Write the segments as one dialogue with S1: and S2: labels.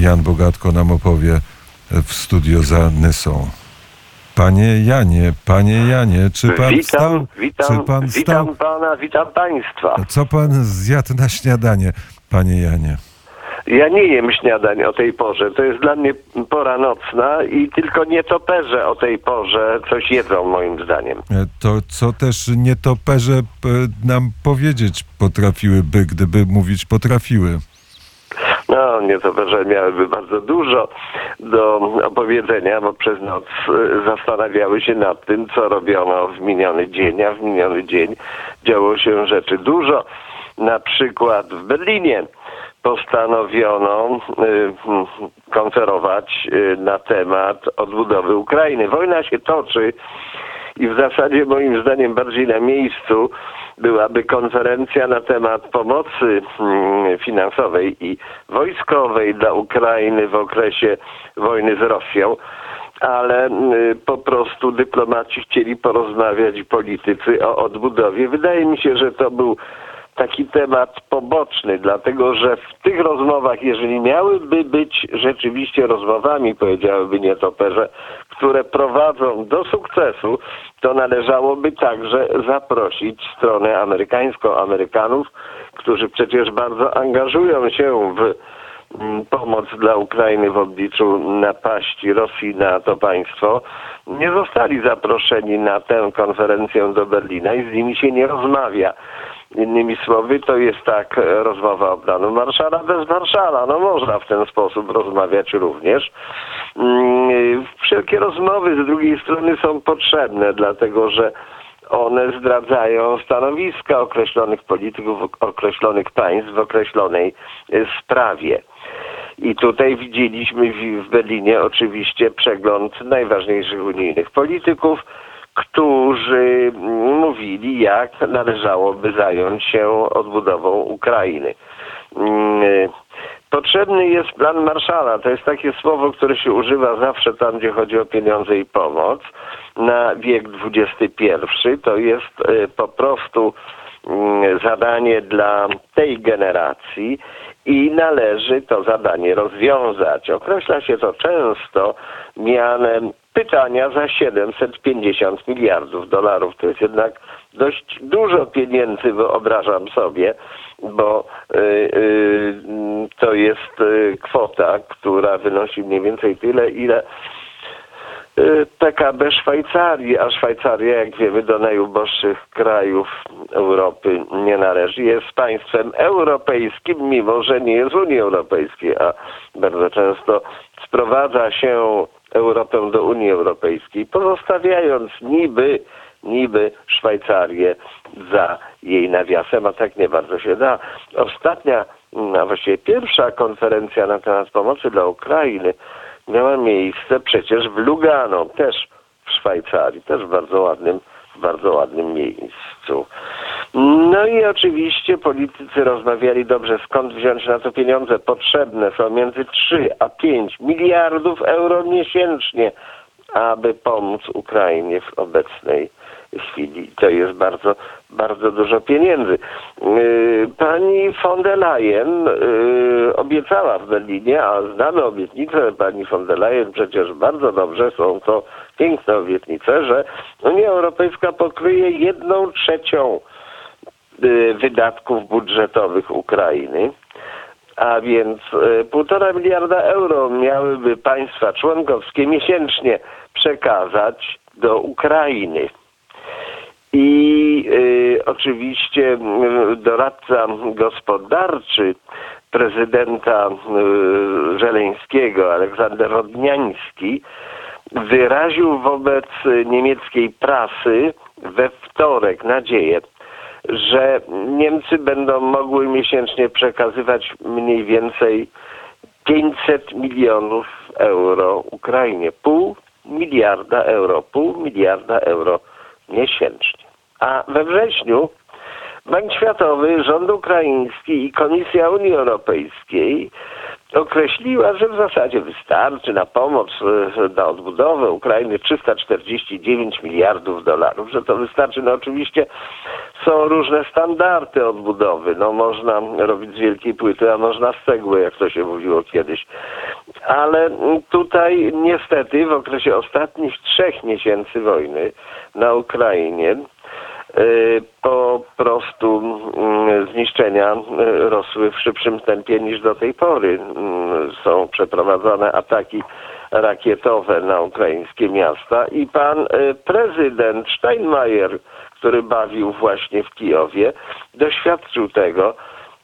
S1: Jan Bogatko nam opowie w studio za Nysą. Panie Janie, panie Janie, czy pan
S2: witam,
S1: wstał?
S2: witam,
S1: czy pan wstał?
S2: witam pana, witam państwa.
S1: Co pan zjadł na śniadanie, panie Janie?
S2: Ja nie jem śniadań o tej porze. To jest dla mnie pora nocna i tylko nietoperze o tej porze coś jedzą moim zdaniem.
S1: E, To co też nietoperze e, nam powiedzieć potrafiłyby, gdyby mówić potrafiły.
S2: No, nietoperze miałyby bardzo dużo do opowiedzenia, bo przez noc y, zastanawiały się nad tym, co robiono w miniony dzień, a w miniony dzień działo się rzeczy dużo. Na przykład w Berlinie postanowiono y, konferować y, na temat odbudowy Ukrainy. Wojna się toczy i w zasadzie moim zdaniem bardziej na miejscu byłaby konferencja na temat pomocy mm, finansowej i wojskowej dla Ukrainy w okresie wojny z Rosją. Ale y, po prostu dyplomaci chcieli porozmawiać politycy o odbudowie. Wydaje mi się, że to był taki temat poboczny, dlatego że w tych rozmowach, jeżeli miałyby być rzeczywiście rozmowami, powiedziałyby nietoperze, które prowadzą do sukcesu, to należałoby także zaprosić stronę amerykańską, Amerykanów, którzy przecież bardzo angażują się w pomoc dla Ukrainy w obliczu napaści Rosji na to państwo, nie zostali zaproszeni na tę konferencję do Berlina i z nimi się nie rozmawia. Innymi słowy, to jest tak rozmowa o planu Marszala bez Marszala. No można w ten sposób rozmawiać również. Mm, Wszelkie rozmowy z drugiej strony są potrzebne, dlatego że one zdradzają stanowiska określonych polityków, określonych państw w określonej e, sprawie. I tutaj widzieliśmy w- Berlinie oczywiście przegląd najważniejszych unijnych polityków, którzy mówili, jak należałoby zająć się odbudową Ukrainy. Mm, Potrzebny jest plan Marszala. To jest takie słowo, które się używa zawsze tam, gdzie chodzi o pieniądze i pomoc. Na wiek XXI to jest e, po prostu mm, zadanie dla tej generacji i należy to zadanie rozwiązać. Określa się to często mianem pytania za 750 miliardów dolarów. To jest jednak dość dużo pieniędzy, wyobrażam sobie, bo y, y, to jest y, kwota, która wynosi mniej więcej tyle, ile PKB Szwajcarii, a Szwajcaria, jak wiemy, do najuboższych krajów Europy nie należy. Jest państwem europejskim, mimo że nie jest Unii Europejskiej, a bardzo często sprowadza się Europę do Unii Europejskiej, pozostawiając niby, niby Szwajcarię za jej nawiasem, a tak nie bardzo się da. Ostatnia, a właściwie pierwsza konferencja na temat pomocy dla Ukrainy miała miejsce przecież w Lugano, też w Szwajcarii, też w bardzo ładnym, bardzo ładnym miejscu. No i oczywiście politycy rozmawiali dobrze, skąd wziąć na to pieniądze. Potrzebne są między 3 a 5 miliardów euro miesięcznie, aby pomóc Ukrainie w obecnej chwili. To jest bardzo, bardzo dużo pieniędzy. Yy, Pani von der Leyen yy, obiecała w Berlinie, a znamy obietnicę pani von der Leyen przecież bardzo dobrze, są to piękne obietnice, że Unia Europejska pokryje jedną trzecią y, wydatków budżetowych Ukrainy, a więc y, półtora miliarda euro miałyby państwa członkowskie miesięcznie przekazać do Ukrainy. I y, oczywiście y, doradca gospodarczy prezydenta y, Żeleńskiego, Aleksander Rodniański, wyraził wobec niemieckiej prasy we wtorek nadzieję, że Niemcy będą mogły miesięcznie przekazywać mniej więcej 500 milionów euro Ukrainie. Pół miliarda euro, pół miliarda euro miesięcznie. A we wrześniu Bank Światowy, rząd ukraiński i Komisja Unii Europejskiej określiła, że w zasadzie wystarczy na pomoc, e, na odbudowę Ukrainy 349 miliardów dolarów, że to wystarczy. No oczywiście są różne standardy odbudowy. No można robić z wielkiej płyty, a można z cegły, jak to się mówiło kiedyś. Ale tutaj niestety w okresie ostatnich trzech miesięcy wojny na Ukrainie po prostu mm, zniszczenia y, rosły w szybszym tempie niż do tej pory. Mm, Są przeprowadzane ataki rakietowe na ukraińskie miasta i pan y, prezydent Steinmeier, który bawił właśnie w Kijowie, doświadczył tego,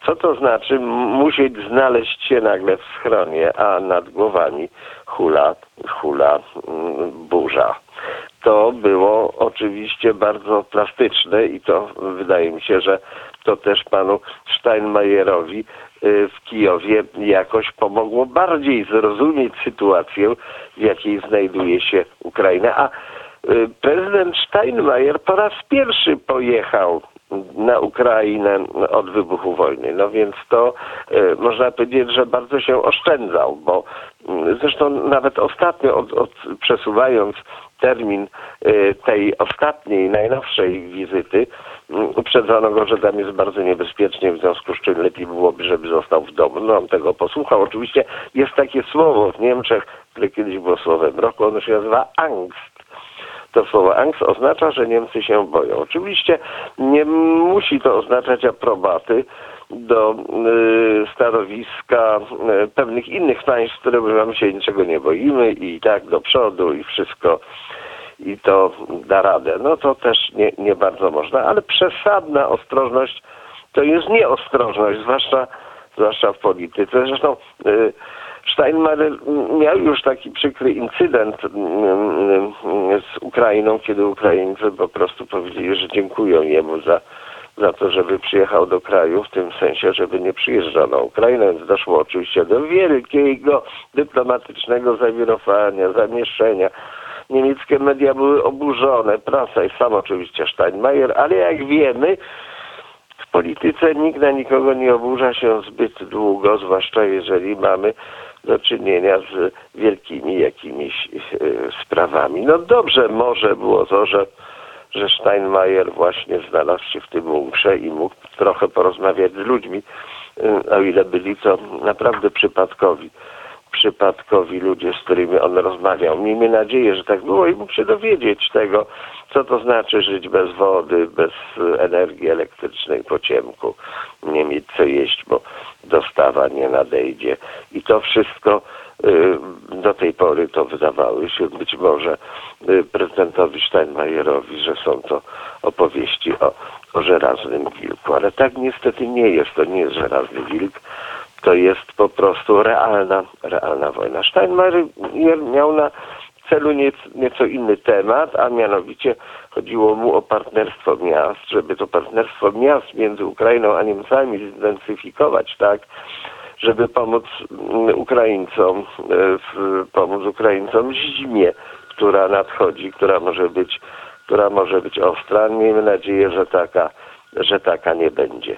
S2: co to znaczy musieć znaleźć się nagle w schronie, a nad głowami hula, hula mm, burza. To było oczywiście bardzo plastyczne i to wydaje mi się, że to też panu Steinmeierowi y, w Kijowie jakoś pomogło bardziej zrozumieć sytuację, w jakiej znajduje się Ukraina. A y, prezydent Steinmeier po raz pierwszy pojechał na Ukrainę od wybuchu wojny. No więc to e, można powiedzieć, że bardzo się oszczędzał, bo mm, zresztą nawet ostatnio, od, od, przesuwając termin e, tej ostatniej, najnowszej wizyty, mm, uprzedzono go, że tam jest bardzo niebezpiecznie, w związku z czym lepiej byłoby, żeby został w domu. No on tego posłuchał. Oczywiście jest takie słowo w Niemczech, które kiedyś było słowem roku, ono się nazywa angst to słowo angst oznacza, że Niemcy się boją. Oczywiście nie musi to oznaczać aprobaty do y, stanowiska y, pewnych innych państw, które mówią, się niczego nie boimy i tak do przodu i wszystko i to da radę. No to też nie, nie bardzo można, ale przesadna ostrożność to jest nieostrożność, zwłaszcza, zwłaszcza w polityce. Zresztą y, Steinmeier miał już taki przykry incydent mm, z Ukrainą, kiedy Ukraińcy po prostu powiedzieli, że dziękują jemu za, za to, żeby przyjechał do kraju, w tym sensie, żeby nie przyjeżdżał na Ukrainę, więc doszło oczywiście do wielkiego dyplomatycznego zawirowania, zamieszczenia. Niemieckie media były oburzone, prasa i sam oczywiście Steinmeier, ale jak wiemy, w polityce nikt na nikogo nie oburza się zbyt długo, zwłaszcza jeżeli mamy do czynienia z wielkimi jakimiś e, sprawami. No dobrze może było to, że, że Steinmeier właśnie znalazł się w tym bunkrze i mógł trochę porozmawiać z ludźmi, e, o ile byli to naprawdę przypadkowi przypadkowi ludzie, z którymi on rozmawiał. Miejmy nadzieję, że tak było i mógł się dowiedzieć tego, co to znaczy żyć bez wody, bez e, energii elektrycznej po ciemku, nie mieć co jeść, bo dostawa nie nadejdzie. I to wszystko y, do tej pory to wydawały się być może y, prezydentowi Steinmeierowi, że są to opowieści o, o żelaznym wilku. Ale tak niestety nie jest. To nie jest żelazny wilk to jest po prostu realna, realna wojna. Steinmeier miał na celu nieco, inny temat, a mianowicie chodziło mu o partnerstwo miast, żeby to partnerstwo miast między Ukrainą a Niemcami zintensyfikować, tak, żeby pomóc mm, Ukraińcom, e, pomóc Ukraińcom zimie, która nadchodzi, która może być, która może być ostra. Miejmy nadzieję, że taka, że taka nie będzie.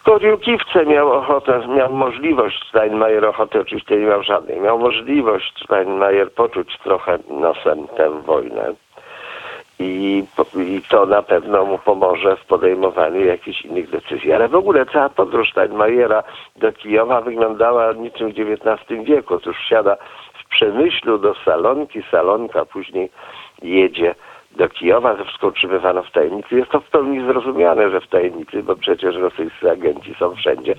S2: W Koriukiwce miał ochotę, miał możliwość, Steinmeier ochoty oczywiście nie miał żadnej, miał możliwość Steinmeier poczuć trochę nosem tę wojnę. I, I to na pewno mu pomoże w podejmowaniu jakichś innych decyzji. Ale w ogóle cała podróż Steinmeiera do Kijowa wyglądała niczym w XIX wieku. Otóż wsiada w Przemyślu do Salonki, Salonka później jedzie do Kijowa, to wszystko utrzymywano w tajemnicy. Jest to w pełni zrozumiane, że w tajemnicy, bo przecież rosyjscy agenci są wszędzie.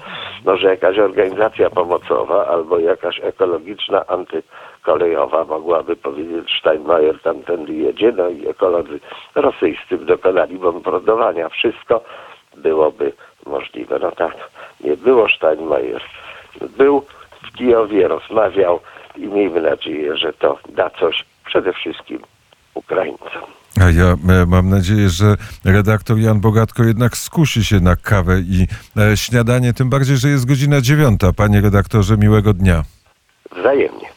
S2: Może jakaś organizacja pomocowa albo jakaś ekologiczna, antykolejowa mogłaby powiedzieć, Steinmeier tamtędy jedzie, no i ekolodzy rosyjscy dokonali bombardowania. Wszystko byłoby możliwe. No tak, nie było Steinmeier. Był w Kijowie, rozmawiał i miejmy nadzieję, że to da coś przede wszystkim Ukraińcom.
S1: A ja e, mam nadzieję, że redaktor Jan Bogatko jednak skusi się na kawę i e, śniadanie, tym bardziej, że jest godzina dziewiąta. Panie redaktorze, miłego dnia.
S2: Wzajemnie.